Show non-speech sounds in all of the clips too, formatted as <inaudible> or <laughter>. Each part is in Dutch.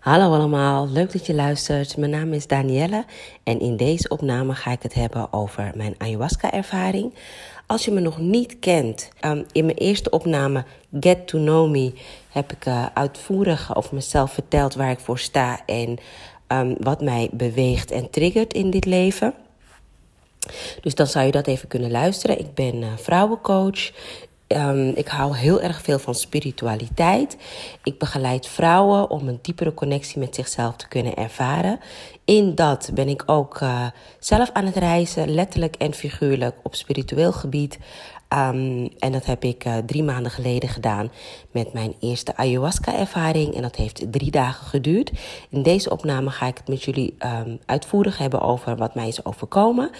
Hallo allemaal, leuk dat je luistert. Mijn naam is Danielle en in deze opname ga ik het hebben over mijn ayahuasca-ervaring. Als je me nog niet kent, um, in mijn eerste opname Get to Know Me heb ik uh, uitvoerig over mezelf verteld waar ik voor sta en um, wat mij beweegt en triggert in dit leven. Dus dan zou je dat even kunnen luisteren. Ik ben uh, vrouwencoach. Um, ik hou heel erg veel van spiritualiteit. Ik begeleid vrouwen om een diepere connectie met zichzelf te kunnen ervaren. In dat ben ik ook uh, zelf aan het reizen, letterlijk en figuurlijk op spiritueel gebied. Um, en dat heb ik uh, drie maanden geleden gedaan met mijn eerste ayahuasca-ervaring. En dat heeft drie dagen geduurd. In deze opname ga ik het met jullie um, uitvoerig hebben over wat mij is overkomen.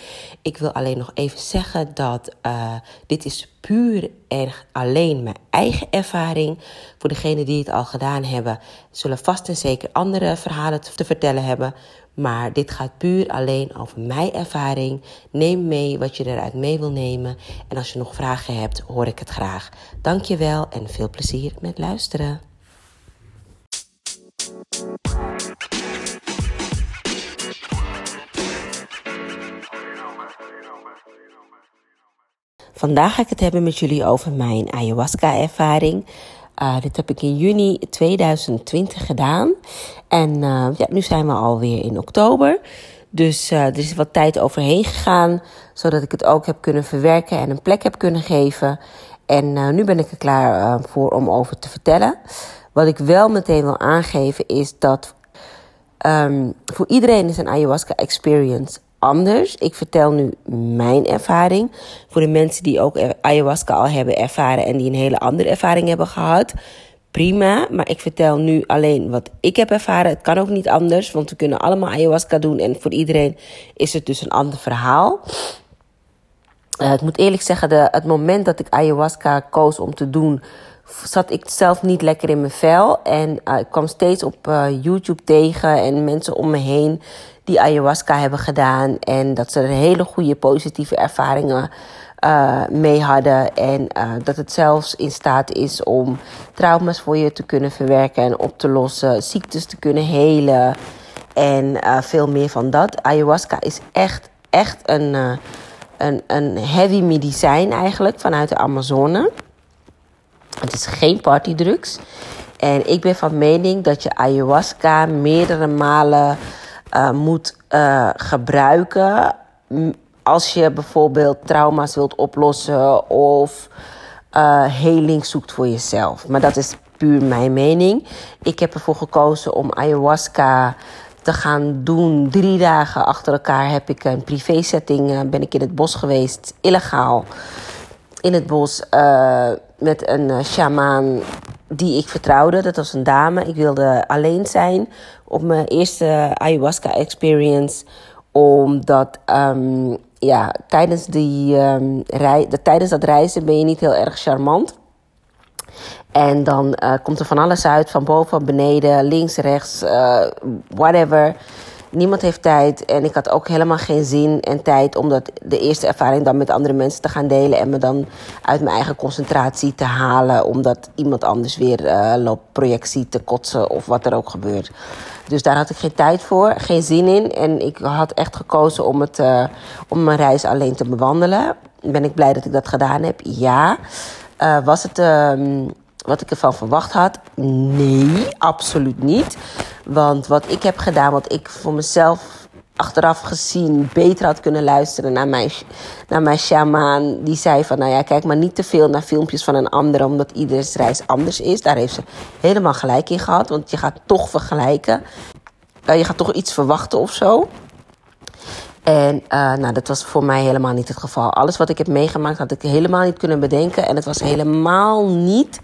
Ik wil alleen nog even zeggen dat uh, dit is puur en alleen mijn eigen ervaring. Voor degenen die het al gedaan hebben, zullen vast en zeker andere verhalen te vertellen hebben. Maar dit gaat puur alleen over mijn ervaring. Neem mee wat je eruit mee wil nemen. En als je nog vragen hebt, hoor ik het graag. Dankjewel en veel plezier met luisteren. Vandaag ga ik het hebben met jullie over mijn ayahuasca-ervaring. Uh, dit heb ik in juni 2020 gedaan. En uh, ja, nu zijn we alweer in oktober. Dus uh, er is wat tijd overheen gegaan, zodat ik het ook heb kunnen verwerken en een plek heb kunnen geven. En nu ben ik er klaar voor om over te vertellen. Wat ik wel meteen wil aangeven is dat um, voor iedereen is een ayahuasca experience anders. Ik vertel nu mijn ervaring. Voor de mensen die ook ayahuasca al hebben ervaren en die een hele andere ervaring hebben gehad. Prima, maar ik vertel nu alleen wat ik heb ervaren. Het kan ook niet anders, want we kunnen allemaal ayahuasca doen en voor iedereen is het dus een ander verhaal. Uh, ik moet eerlijk zeggen, de, het moment dat ik ayahuasca koos om te doen, zat ik zelf niet lekker in mijn vel. En uh, ik kwam steeds op uh, YouTube tegen en mensen om me heen die ayahuasca hebben gedaan. En dat ze er hele goede positieve ervaringen uh, mee hadden. En uh, dat het zelfs in staat is om trauma's voor je te kunnen verwerken en op te lossen. Ziektes te kunnen helen. En uh, veel meer van dat. Ayahuasca is echt, echt een, een, een heavy medicijn eigenlijk vanuit de Amazone. Het is geen partydrugs. En ik ben van mening dat je ayahuasca meerdere malen uh, moet uh, gebruiken. Als je bijvoorbeeld trauma's wilt oplossen of uh, heling zoekt voor jezelf. Maar dat is puur mijn mening. Ik heb ervoor gekozen om ayahuasca te gaan doen. Drie dagen achter elkaar heb ik een privé setting. ben ik in het bos geweest, illegaal. In het bos met een shamaan die ik vertrouwde. Dat was een dame. Ik wilde alleen zijn op mijn eerste ayahuasca experience. Omdat um, ja, tijdens, die, um, de, tijdens dat reizen ben je niet heel erg charmant. En dan uh, komt er van alles uit, van boven, beneden, links, rechts, uh, whatever. Niemand heeft tijd en ik had ook helemaal geen zin en tijd om dat, de eerste ervaring dan met andere mensen te gaan delen en me dan uit mijn eigen concentratie te halen, omdat iemand anders weer uh, loopt projectie te kotsen of wat er ook gebeurt. Dus daar had ik geen tijd voor, geen zin in. En ik had echt gekozen om, het, uh, om mijn reis alleen te bewandelen. Ben ik blij dat ik dat gedaan heb? Ja. Uh, was het uh, wat ik ervan verwacht had? Nee, absoluut niet. Want wat ik heb gedaan, wat ik voor mezelf achteraf gezien beter had kunnen luisteren naar mijn, naar mijn shamaan. Die zei van, nou ja, kijk maar niet te veel naar filmpjes van een ander, omdat ieders reis anders is. Daar heeft ze helemaal gelijk in gehad, want je gaat toch vergelijken. Uh, je gaat toch iets verwachten of zo. En uh, nou, dat was voor mij helemaal niet het geval. Alles wat ik heb meegemaakt had ik helemaal niet kunnen bedenken. En het was helemaal niet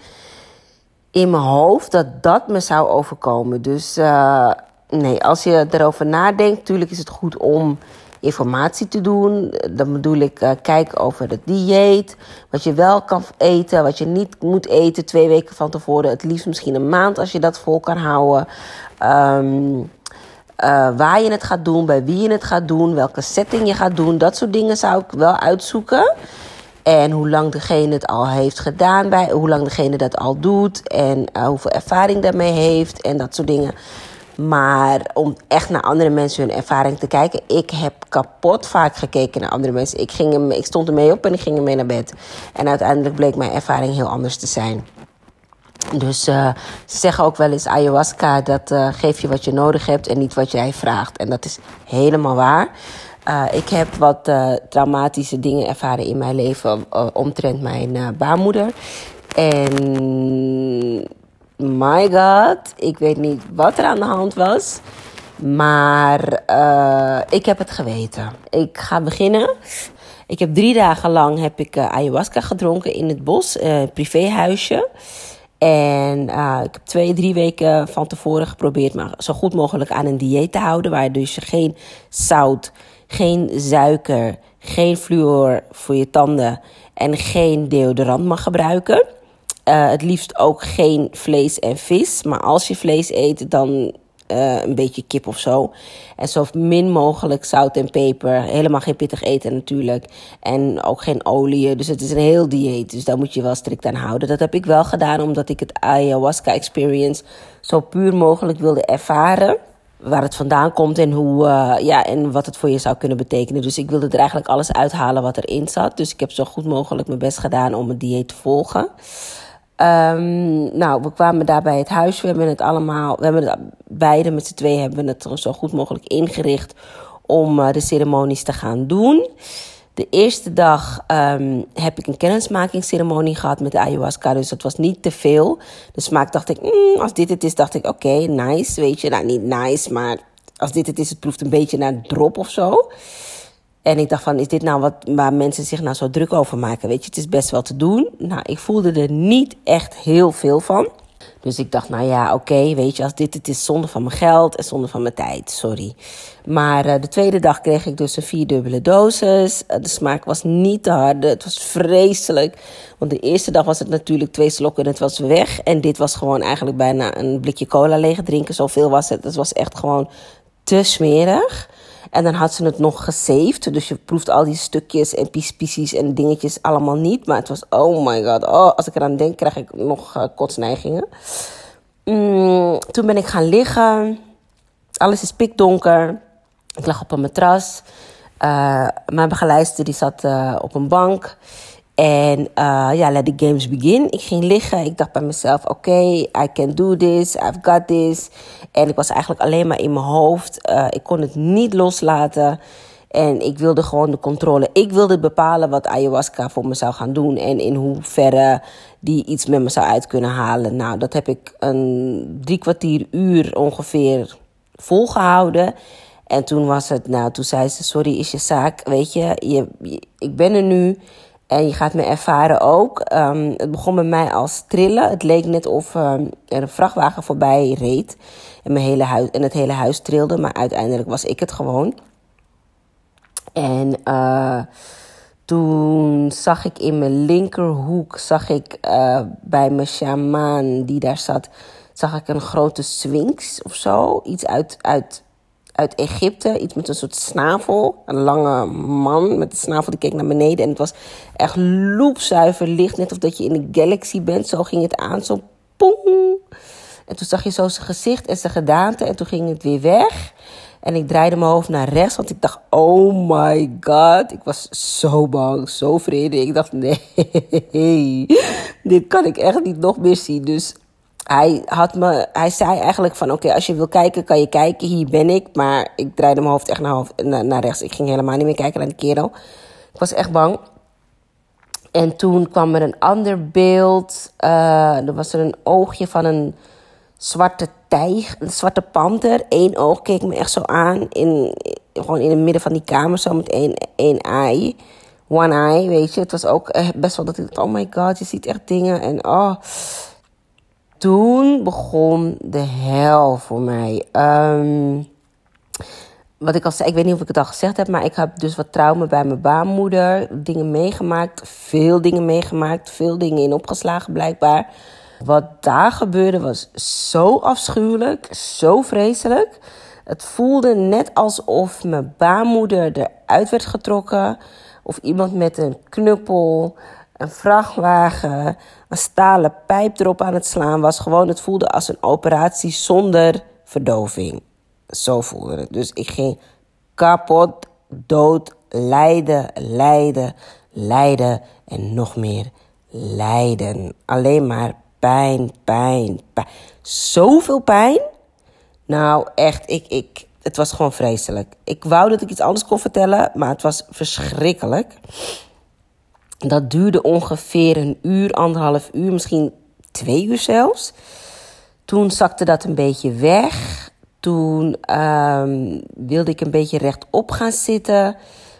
in mijn hoofd dat dat me zou overkomen. Dus uh, nee, als je erover nadenkt, natuurlijk is het goed om informatie te doen. Dan bedoel ik, uh, kijk over het dieet. Wat je wel kan eten, wat je niet moet eten twee weken van tevoren. Het liefst misschien een maand als je dat vol kan houden. Um, uh, waar je het gaat doen, bij wie je het gaat doen, welke setting je gaat doen. Dat soort dingen zou ik wel uitzoeken. En hoe lang degene het al heeft gedaan, bij, hoe lang degene dat al doet. En uh, hoeveel ervaring daarmee heeft en dat soort dingen. Maar om echt naar andere mensen hun ervaring te kijken. Ik heb kapot vaak gekeken naar andere mensen. Ik, ging hem, ik stond ermee op en ik ging ermee naar bed. En uiteindelijk bleek mijn ervaring heel anders te zijn. Dus uh, ze zeggen ook wel eens ayahuasca, dat uh, geef je wat je nodig hebt en niet wat jij vraagt. En dat is helemaal waar. Uh, ik heb wat traumatische dingen ervaren in mijn leven omtrent mijn baarmoeder. En my god, ik weet niet wat er aan de hand was. Maar ik heb het geweten. Ik ga beginnen. Ik heb drie dagen lang heb ik ayahuasca gedronken in het bos, een privéhuisje. En ik heb twee, drie weken van tevoren geprobeerd me zo goed mogelijk aan een dieet te houden. Waar dus geen zout, geen suiker, geen fluor voor je tanden en geen deodorant mag gebruiken. Uh, het liefst ook geen vlees en vis. Maar als je vlees eet, dan uh, een beetje kip of zo. En zo min mogelijk zout en peper. Helemaal geen pittig eten natuurlijk. En ook geen olie. Dus het is een heel dieet. Dus daar moet je wel strikt aan houden. Dat heb ik wel gedaan omdat ik het ayahuasca experience zo puur mogelijk wilde ervaren. Waar het vandaan komt en, hoe, uh, ja, en wat het voor je zou kunnen betekenen. Dus ik wilde er eigenlijk alles uithalen wat erin zat. Dus ik heb zo goed mogelijk mijn best gedaan om het dieet te volgen. Um, nou, we kwamen daar bij het huis. We hebben het allemaal, we hebben het, beide met z'n twee hebben het zo goed mogelijk ingericht om uh, de ceremonies te gaan doen. De eerste dag um, heb ik een kennismakingsceremonie gehad met de ayahuasca, dus dat was niet te veel. De smaak dacht ik, mm, als dit het is, dacht ik, oké, nice, weet je. Nou, niet nice, maar als dit het is, het proeft een beetje naar drop of zo. En ik dacht van, is dit nou wat waar mensen zich nou zo druk over maken? Weet je, het is best wel te doen. Nou, ik voelde er niet echt heel veel van. Dus ik dacht, nou ja, oké, weet je, als dit het is zonde van mijn geld en zonde van mijn tijd, sorry. Maar uh, de tweede dag kreeg ik dus een vierdubbele dosis. Uh, de smaak was niet te hard, het was vreselijk. Want de eerste dag was het natuurlijk twee slokken en het was weg. En dit was gewoon eigenlijk bijna een blikje cola leeg drinken, zoveel was het. Het was echt gewoon te smerig. En dan had ze het nog gesaved. Dus je proeft al die stukjes en pies en dingetjes allemaal niet. Maar het was, oh my god. Oh, als ik eraan denk, krijg ik nog uh, kotsneigingen. Mm, toen ben ik gaan liggen. Alles is pikdonker. Ik lag op een matras. Uh, mijn begeleider die zat uh, op een bank. En uh, ja, let the games begin. Ik ging liggen. Ik dacht bij mezelf: oké, I can do this. I've got this. En ik was eigenlijk alleen maar in mijn hoofd. Uh, ik kon het niet loslaten. En ik wilde gewoon de controle. Ik wilde bepalen wat ayahuasca voor me zou gaan doen. En in hoeverre die iets met me zou uit kunnen halen. Nou, dat heb ik een drie kwartier uur ongeveer volgehouden. En toen was het, nou, toen zei ze: Sorry, is je zaak. Weet je, je ik ben er nu. En je gaat me ervaren ook. Um, het begon bij mij als trillen. Het leek net of um, er een vrachtwagen voorbij reed. En, mijn hele huis, en het hele huis trilde. Maar uiteindelijk was ik het gewoon. En uh, toen zag ik in mijn linkerhoek, zag ik uh, bij mijn shamaan die daar zat, zag ik een grote sphinx of zo. Iets uit, uit uit Egypte. Iets met een soort snavel. Een lange man met een snavel die keek naar beneden. En het was echt loepzuiver licht. Net of dat je in een galaxy bent. Zo ging het aan. Zo poeng. En toen zag je zo zijn gezicht en zijn gedaante. En toen ging het weer weg. En ik draaide mijn hoofd naar rechts. Want ik dacht, oh my god. Ik was zo bang. Zo vrede. Ik dacht, nee. <laughs> Dit kan ik echt niet nog meer zien. Dus hij, had me, hij zei eigenlijk van oké, als je wil kijken, kan je kijken. Hier ben ik. Maar ik draaide mijn hoofd echt naar, rechts. Ik ging helemaal niet meer kijken naar die kerel. Ik was echt bang. En toen kwam er een ander beeld. Uh, er was er een oogje van een zwarte tijg, een zwarte panter. Eén oog keek me echt zo aan. In, gewoon in het midden van die kamer, zo met één, één eye. One eye, weet je. Het was ook best wel dat ik dacht, oh my god, je ziet echt dingen. En oh, toen begon de hel voor mij. Um, wat ik al zei, ik weet niet of ik het al gezegd heb, maar ik heb dus wat trauma bij mijn baarmoeder. Dingen meegemaakt, veel dingen meegemaakt, veel dingen in opgeslagen blijkbaar. Wat daar gebeurde was zo afschuwelijk, zo vreselijk. Het voelde net alsof mijn baarmoeder eruit werd getrokken. Of iemand met een knuppel een vrachtwagen, een stalen pijp erop aan het slaan was. Gewoon, het voelde als een operatie zonder verdoving. Zo voelde het. Dus ik ging kapot, dood, lijden, lijden, lijden en nog meer lijden. Alleen maar pijn, pijn, pijn. Zoveel pijn. Nou, echt, ik, ik, het was gewoon vreselijk. Ik wou dat ik iets anders kon vertellen, maar het was verschrikkelijk. Dat duurde ongeveer een uur, anderhalf uur, misschien twee uur zelfs. Toen zakte dat een beetje weg. Toen um, wilde ik een beetje rechtop gaan zitten.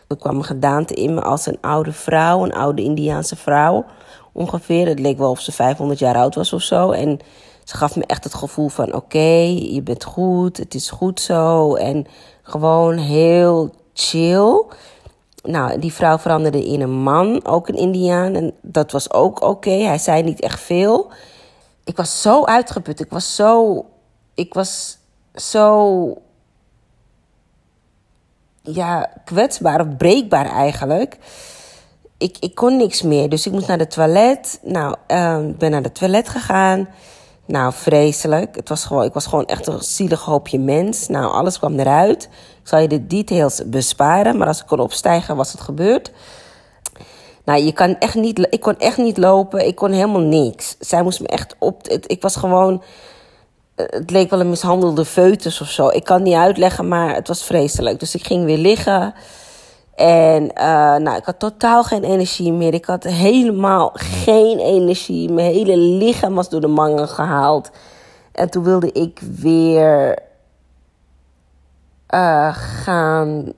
Er kwam een gedaante in me als een oude vrouw, een oude Indiaanse vrouw ongeveer. Het leek wel of ze 500 jaar oud was of zo. En ze gaf me echt het gevoel van: oké, je bent goed, het is goed zo. En gewoon heel chill. Nou, die vrouw veranderde in een man, ook een Indiaan. En dat was ook oké. Hij zei niet echt veel. Ik was zo uitgeput. Ik was zo. Ik was zo. Ja, kwetsbaar of breekbaar eigenlijk ik, ik kon niks meer. Dus ik moest naar de toilet. Nou, uh, ben naar de toilet gegaan. Nou, vreselijk. Het was gewoon, ik was gewoon echt een zielig hoopje mens. Nou, alles kwam eruit. Ik zal je de details besparen. Maar als ik kon opstijgen, was het gebeurd. Nou, je kan echt niet, ik kon echt niet lopen. Ik kon helemaal niks. Zij moest me echt op. Ik was gewoon. Het leek wel een mishandelde foetus of zo. Ik kan het niet uitleggen, maar het was vreselijk. Dus ik ging weer liggen. En uh, nou, ik had totaal geen energie meer. Ik had helemaal geen energie. Mijn hele lichaam was door de mangen gehaald. En toen wilde ik weer uh, gaan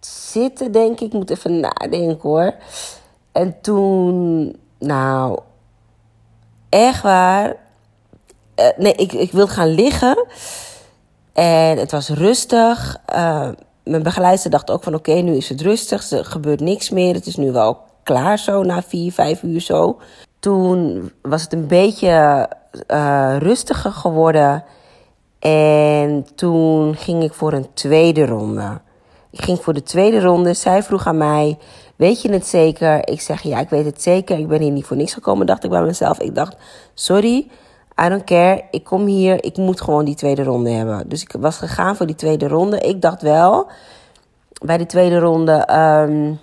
zitten, denk ik. Ik moet even nadenken hoor. En toen, nou, echt waar. Uh, nee, ik, ik wilde gaan liggen. En het was rustig mijn begeleider dacht ook van oké, nu is het rustig, er gebeurt niks meer. Het is nu wel klaar zo na vier, vijf uur zo. Toen was het een beetje uh, rustiger geworden. En toen ging ik voor een tweede ronde. Ik ging voor de tweede ronde. Zij vroeg aan mij: Weet je het zeker? Ik zeg: Ja, ik weet het zeker. Ik ben hier niet voor niks gekomen, dacht ik bij mezelf. Ik dacht: Sorry, I don't care. Ik kom hier. Ik moet gewoon die tweede ronde hebben. Dus ik was gegaan voor die tweede ronde. Ik dacht wel bij die tweede ronde um,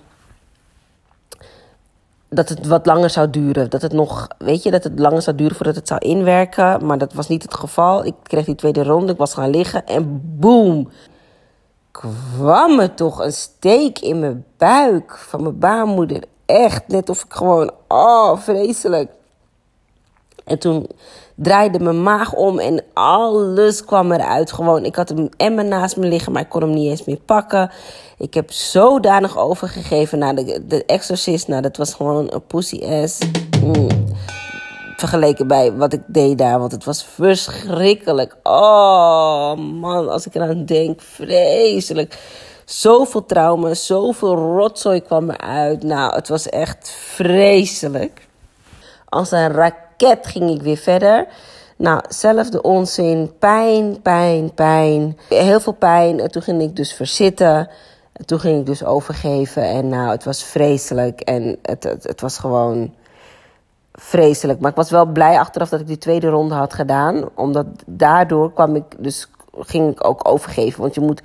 dat het wat langer zou duren. Dat het nog, weet je, dat het langer zou duren voordat het zou inwerken. Maar dat was niet het geval. Ik kreeg die tweede ronde. Ik was gaan liggen en boem. Kwam er toch een steek in mijn buik van mijn baarmoeder. Echt, net of ik gewoon, oh, vreselijk. En toen draaide mijn maag om en alles kwam eruit. Gewoon, ik had een emmer naast me liggen, maar ik kon hem niet eens meer pakken. Ik heb zodanig overgegeven naar de, de exorcist. Nou, dat was gewoon een pussy ass. Mm. Vergeleken bij wat ik deed daar, want het was verschrikkelijk. Oh man, als ik eraan denk, vreselijk. Zoveel trauma, zoveel rotzooi kwam eruit. Nou, het was echt vreselijk. Als een raket ging ik weer verder. Nou, zelfde onzin. Pijn, pijn, pijn. Heel veel pijn. En toen ging ik dus verzitten. En toen ging ik dus overgeven. En nou, het was vreselijk. En het, het, het was gewoon vreselijk. Maar ik was wel blij achteraf dat ik die tweede ronde had gedaan. Omdat daardoor kwam ik dus, ging ik ook overgeven. Want je moet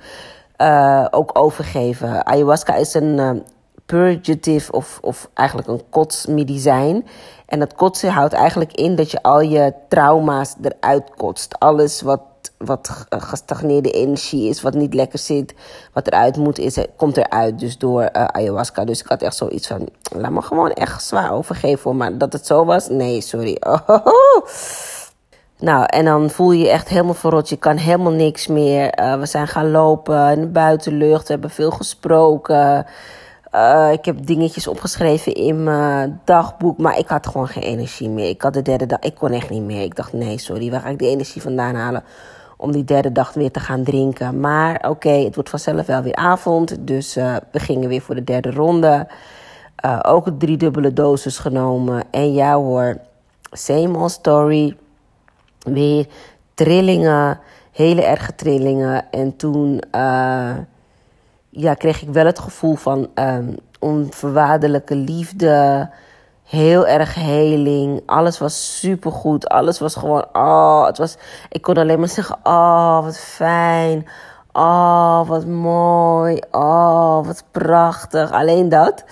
uh, ook overgeven. Ayahuasca is een uh, purgative of, of eigenlijk een kotsmedicijn. En dat kotsen houdt eigenlijk in dat je al je trauma's eruit kotst. Alles wat, wat gestagneerde energie is, wat niet lekker zit, wat eruit moet, is, komt eruit. Dus door uh, ayahuasca. Dus ik had echt zoiets van: laat me gewoon echt zwaar overgeven. Maar dat het zo was, nee, sorry. <laughs> Nou, en dan voel je je echt helemaal verrot. Je kan helemaal niks meer. Uh, we zijn gaan lopen in de buitenlucht. We hebben veel gesproken. Uh, ik heb dingetjes opgeschreven in mijn dagboek, maar ik had gewoon geen energie meer. Ik had de derde dag, ik kon echt niet meer. Ik dacht, nee, sorry, waar ga ik die energie vandaan halen om die derde dag weer te gaan drinken? Maar oké, het wordt vanzelf wel weer avond, dus uh, we gingen weer voor de derde ronde. Uh, ook drie dubbele doses genomen. En ja hoor, same old story. Weer trillingen, hele erge trillingen. En toen ja, kreeg ik wel het gevoel van um, onvoorwaardelijke liefde. heel erg heling. Alles was supergoed. Alles was gewoon, oh, het was, ik kon alleen maar zeggen, oh, wat fijn. Oh, wat mooi. Oh, wat prachtig. Alleen dat.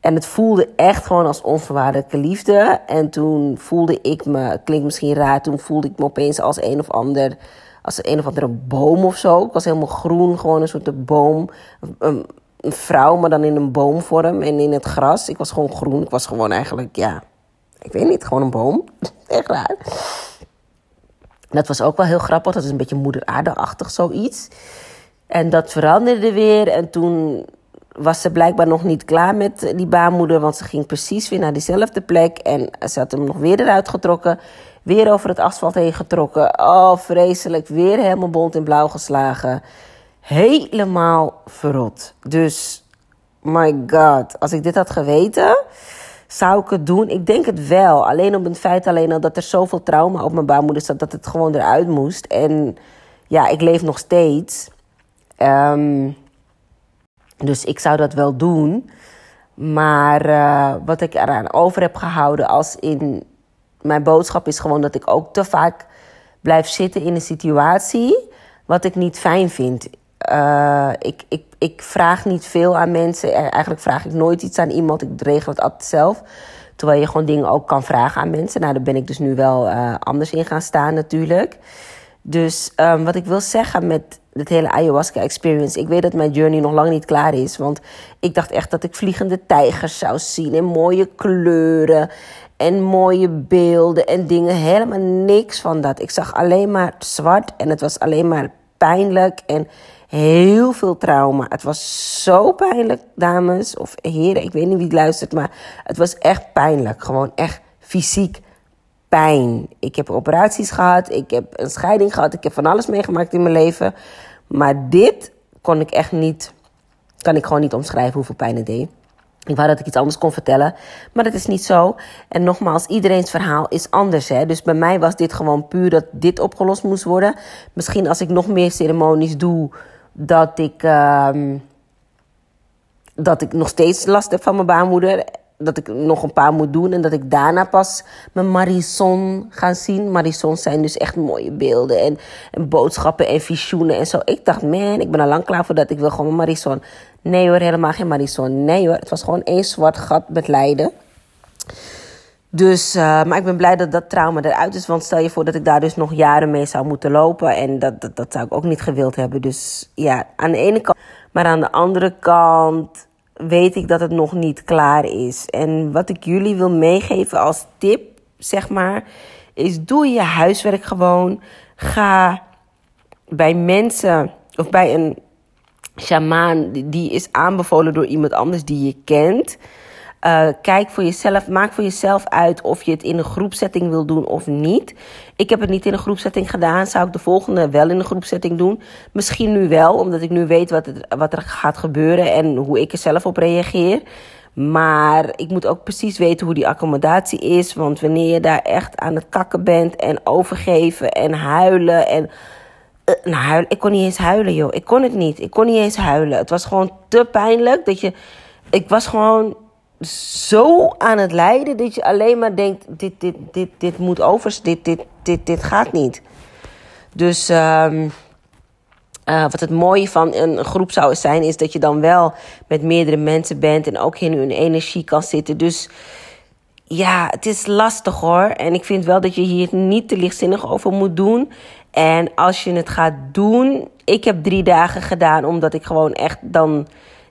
En het voelde echt gewoon als onvoorwaardelijke liefde. En toen voelde ik me, klinkt misschien raar, toen voelde ik me opeens als een of ander, als een of andere boom of zo. Ik was helemaal groen, gewoon een soort boom. Een, vrouw, maar dan in een boomvorm en in het gras. Ik was gewoon groen. Ik was gewoon eigenlijk, ja, ik weet niet, gewoon een boom. <laughs> echt raar. Dat was ook wel heel grappig. Dat is een beetje moeder aarde-achtig zoiets. En dat veranderde weer. En toen was ze blijkbaar nog niet klaar met die baarmoeder. Want ze ging precies weer naar diezelfde plek. En ze had hem nog weer eruit getrokken. Weer over het asfalt heen getrokken. Oh, vreselijk. Weer helemaal bont in blauw geslagen. Helemaal verrot. Dus, my god. Als ik dit had geweten, zou ik het doen? Ik denk het wel. Alleen op het feit alleen al dat er zoveel trauma op mijn baarmoeder zat... dat het gewoon eruit moest. En ja, ik leef nog steeds... Um, dus ik zou dat wel doen. Maar uh, wat ik eraan over heb gehouden als in... Mijn boodschap is gewoon dat ik ook te vaak blijf zitten in een situatie... wat ik niet fijn vind. Uh, ik, ik, ik vraag niet veel aan mensen. Eigenlijk vraag ik nooit iets aan iemand. Ik regel het altijd zelf. Terwijl je gewoon dingen ook kan vragen aan mensen. Nou, daar ben ik dus nu wel uh, anders in gaan staan natuurlijk. Dus um, wat ik wil zeggen met het hele ayahuasca experience. Ik weet dat mijn journey nog lang niet klaar is. Want ik dacht echt dat ik vliegende tijgers zou zien. En mooie kleuren. En mooie beelden en dingen. Helemaal niks van dat. Ik zag alleen maar zwart. En het was alleen maar pijnlijk. En heel veel trauma. Het was zo pijnlijk, dames of heren. Ik weet niet wie luistert. Maar het was echt pijnlijk. Gewoon echt fysiek pijn. Ik heb operaties gehad, ik heb een scheiding gehad, ik heb van alles meegemaakt in mijn leven. Maar dit kon ik echt niet, kan ik gewoon niet omschrijven hoeveel pijn het deed. Ik wou dat ik iets anders kon vertellen, maar dat is niet zo. En nogmaals, iedereen's verhaal is anders. Hè? Dus bij mij was dit gewoon puur dat dit opgelost moest worden. Misschien als ik nog meer ceremonies doe, dat ik, uh, dat ik nog steeds last heb van mijn baarmoeder dat ik nog een paar moet doen en dat ik daarna pas mijn Marison ga zien. Marisons zijn dus echt mooie beelden en, en boodschappen en visioenen en zo. Ik dacht, man, ik ben al lang klaar voor dat. Ik wil gewoon een Marison. Nee hoor, helemaal geen Marison. Nee hoor, het was gewoon één zwart gat met lijden. Dus, uh, maar ik ben blij dat dat trauma eruit is. Want stel je voor dat ik daar dus nog jaren mee zou moeten lopen. En dat, dat, dat zou ik ook niet gewild hebben. Dus ja, aan de ene kant. Maar aan de andere kant weet ik dat het nog niet klaar is. En wat ik jullie wil meegeven als tip, zeg maar, is doe je huiswerk gewoon. Ga bij mensen of bij een shamaan die is aanbevolen door iemand anders die je kent. Uh, kijk voor jezelf, maak voor jezelf uit of je het in een groepsetting wil doen of niet. Ik heb het niet in een groepsetting gedaan. Zou ik de volgende wel in een groepsetting doen? Misschien nu wel, omdat ik nu weet wat, wat er gaat gebeuren en hoe ik er zelf op reageer. Maar ik moet ook precies weten hoe die accommodatie is. Want wanneer je daar echt aan het kakken bent en overgeven en huilen en. Uh, nou, huilen. Ik kon niet eens huilen, joh. Ik kon het niet. Ik kon niet eens huilen. Het was gewoon te pijnlijk dat je. Ik was gewoon zo aan het lijden dat je alleen maar denkt: dit, dit, dit, dit moet over, dit, dit, dit, dit gaat niet. Dus um, uh, wat het mooie van een groep zou zijn, is dat je dan wel met meerdere mensen bent en ook in hun energie kan zitten. Dus ja, het is lastig hoor. En ik vind wel dat je hier niet te lichtzinnig over moet doen. En als je het gaat doen, ik heb drie dagen gedaan, omdat ik gewoon echt dan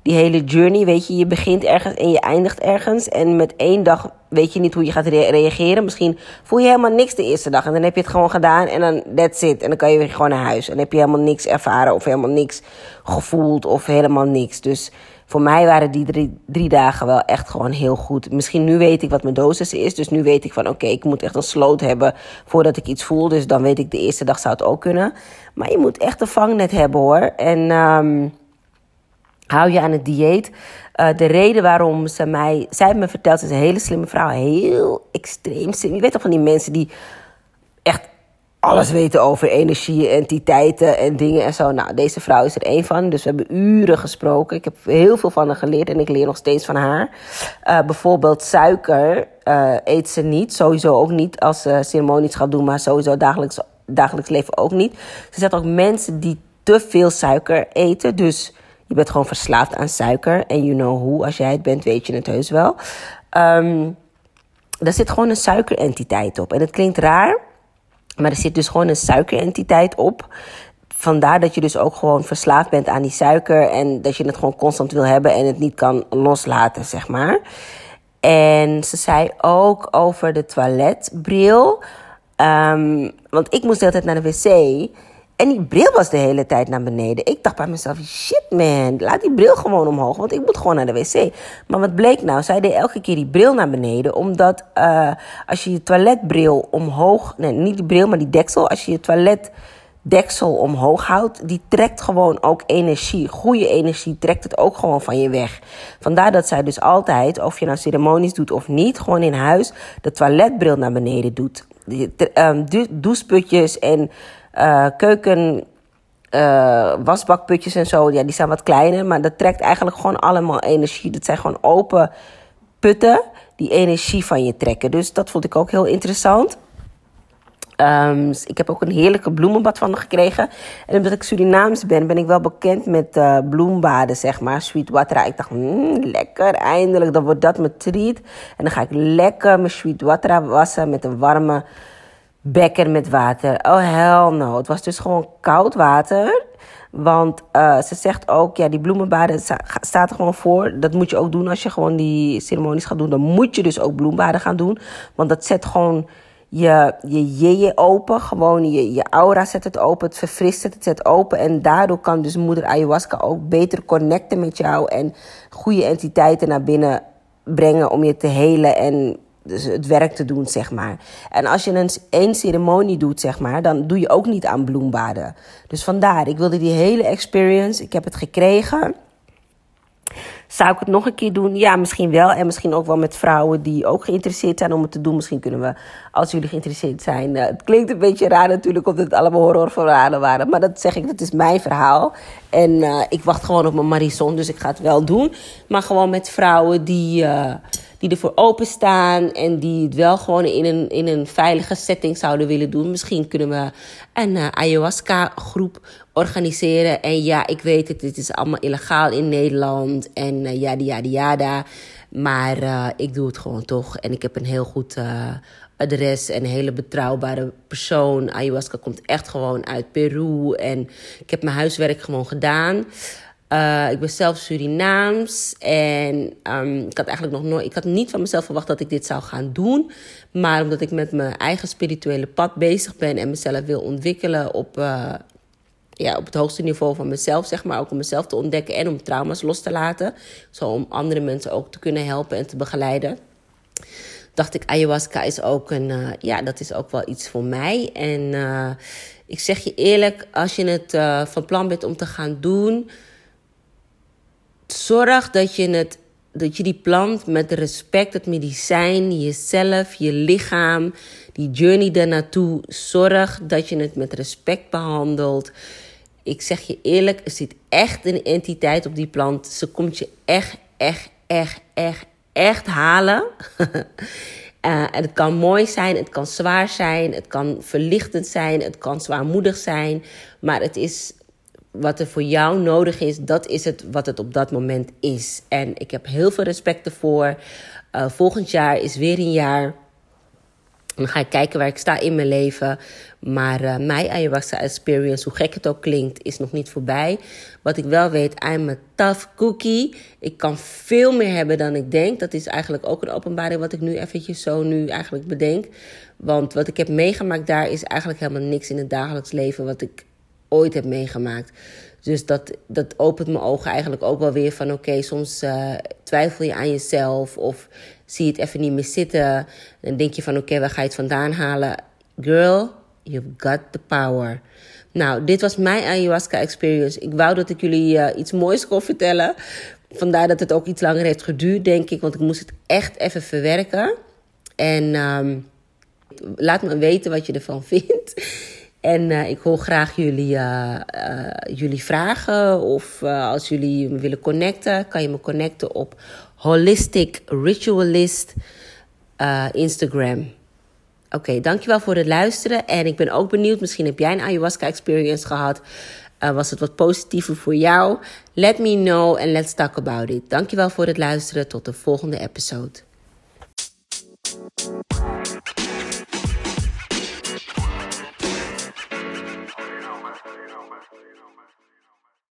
die hele journey, weet je, je begint ergens en je eindigt ergens. En met één dag weet je niet hoe je gaat reageren. Misschien voel je helemaal niks de eerste dag. En dan heb je het gewoon gedaan en dan that's it. En dan kan je weer gewoon naar huis. En dan heb je helemaal niks ervaren of helemaal niks gevoeld of helemaal niks. Dus voor mij waren die drie, drie dagen wel echt gewoon heel goed. Misschien nu weet ik wat mijn dosis is. Dus nu weet ik van oké, ik moet echt een sloot hebben voordat ik iets voel. Dus dan weet ik de eerste dag zou het ook kunnen. Maar je moet echt een vangnet hebben hoor. En... Um, hou je aan het dieet. Uh, de reden waarom ze mij... Zij heeft me verteld, ze is een hele slimme vrouw. Heel extreem slim. Je weet toch van die mensen die echt alles weten over energie, entiteiten en dingen en zo. Nou, deze vrouw is er één van. Dus we hebben uren gesproken. Ik heb heel veel van haar geleerd en ik leer nog steeds van haar. Uh, bijvoorbeeld suiker uh, eet ze niet. Sowieso ook niet als ze ceremonies gaat doen, maar sowieso dagelijks, dagelijks leven ook niet. Ze zegt ook mensen die te veel suiker eten. Dus je bent gewoon verslaafd aan suiker. En you know who. Als jij het bent, weet je het heus wel. Um, er zit gewoon een suikerentiteit op. En het klinkt raar, maar er zit dus gewoon een suikerentiteit op. Vandaar dat je dus ook gewoon verslaafd bent aan die suiker. En dat je het gewoon constant wil hebben en het niet kan loslaten, zeg maar. En ze zei ook over de toiletbril. Um, want ik moest de hele tijd naar de wc. En die bril was de hele tijd naar beneden. Ik dacht bij mezelf, shit man, laat die bril gewoon omhoog. Want ik moet gewoon naar de wc. Maar wat bleek nou? Zij deed elke keer die bril naar beneden. Omdat uh, als je je toiletbril omhoog... Nee, niet die bril, maar die deksel. Als je je toiletdeksel omhoog houdt... die trekt gewoon ook energie. Goede energie trekt het ook gewoon van je weg. Vandaar dat zij dus altijd, of je nou ceremonies doet of niet... gewoon in huis de toiletbril naar beneden doet. Um, doucheputjes en uh, keuken, uh, wasbakputjes en zo, ja, die zijn wat kleiner. Maar dat trekt eigenlijk gewoon allemaal energie. Dat zijn gewoon open putten die energie van je trekken. Dus dat vond ik ook heel interessant. Um, ik heb ook een heerlijke bloemenbad van gekregen. En omdat ik Surinaams ben, ben ik wel bekend met uh, bloembaden, zeg maar. Sweet water. Ik dacht, mm, lekker, eindelijk. Dan wordt dat mijn treat. En dan ga ik lekker mijn sweet water wassen met een warme bekker met water. Oh hell no. Het was dus gewoon koud water. Want uh, ze zegt ook, ja, die bloemenbaden staat er gewoon voor. Dat moet je ook doen als je gewoon die ceremonies gaat doen. Dan moet je dus ook bloembaden gaan doen. Want dat zet gewoon je, je jeje open. Gewoon je, je aura zet het open. Het verfrist het, het zet open. En daardoor kan dus moeder ayahuasca ook beter connecten met jou. En goede entiteiten naar binnen brengen om je te helen en dus het werk te doen, zeg maar. En als je een één ceremonie doet, zeg maar, dan doe je ook niet aan bloembaden. Dus vandaar, ik wilde die hele experience, ik heb het gekregen. Zou ik het nog een keer doen? Ja, misschien wel. En misschien ook wel met vrouwen die ook geïnteresseerd zijn om het te doen. Misschien kunnen we, als jullie geïnteresseerd zijn. Uh, het klinkt een beetje raar natuurlijk, omdat het allemaal horrorverhalen waren. Maar dat zeg ik, dat is mijn verhaal. En uh, ik wacht gewoon op mijn Marison, dus ik ga het wel doen. Maar gewoon met vrouwen die. Uh, die ervoor openstaan en die het wel gewoon in een, in een veilige setting zouden willen doen. Misschien kunnen we een uh, ayahuasca-groep organiseren. En ja, ik weet het, dit is allemaal illegaal in Nederland en uh, yada yada. Maar uh, ik doe het gewoon toch. En ik heb een heel goed adres en een hele betrouwbare persoon. Ayahuasca komt echt gewoon uit Peru. En ik heb mijn huiswerk gewoon gedaan. Uh, ik ben zelf Surinaams en um, ik had eigenlijk nog nooit, ik had niet van mezelf verwacht dat ik dit zou gaan doen. Maar omdat ik met mijn eigen spirituele pad bezig ben en mezelf wil ontwikkelen op, uh, ja, op het hoogste niveau van mezelf, zeg maar. Ook om mezelf te ontdekken en om trauma's los te laten. Zo om andere mensen ook te kunnen helpen en te begeleiden. Dacht ik, ayahuasca is ook een, uh, ja, dat is ook wel iets voor mij. En ik zeg je eerlijk, als je het van plan bent om te gaan doen zorg dat je, het, dat je die plant met respect, het medicijn, jezelf, je lichaam, die journey daarnaartoe, zorg dat je het met respect behandelt. Ik zeg je eerlijk, er zit echt een entiteit op die plant. Ze komt je echt, echt, echt, echt, echt halen. Uh, <laughs> en het kan mooi zijn, het kan zwaar zijn, het kan verlichtend zijn, het kan zwaarmoedig zijn. Maar het is wat er voor jou nodig is, dat is het wat het op dat moment is. En ik heb heel veel respect ervoor. Uh, volgend jaar is weer een jaar. Dan ga ik kijken waar ik sta in mijn leven. Maar uh, mijn ayahuasca experience, hoe gek het ook klinkt, is nog niet voorbij. Wat ik wel weet, I'm a tough cookie. Ik kan veel meer hebben dan ik denk. Dat is eigenlijk ook een openbaring wat ik nu eventjes zo nu eigenlijk bedenk. Want wat ik heb meegemaakt daar is eigenlijk helemaal niks in het dagelijks leven wat ik ooit heb meegemaakt. Dus dat, dat opent mijn ogen eigenlijk ook wel weer van... oké, soms uh, twijfel je aan jezelf of zie je het even niet meer zitten. Dan denk je van oké, waar ga je het vandaan halen? Girl, you've got the power. Nou, dit was mijn ayahuasca experience. Ik wou dat ik jullie uh, iets moois kon vertellen. Vandaar dat het ook iets langer heeft geduurd, denk ik. Want ik moest het echt even verwerken. En um, laat me weten wat je ervan <laughs> vindt. En ik hoor graag jullie, jullie vragen. Of als jullie me willen connecten, kan je me connecten op Holistic Ritualist Instagram. Oké, dankjewel voor het luisteren. En ik ben ook benieuwd, misschien heb jij een ayahuasca experience gehad. Was het wat positiever voor jou? Let me know and let's talk about it. Dankjewel voor het luisteren. Tot de volgende episode.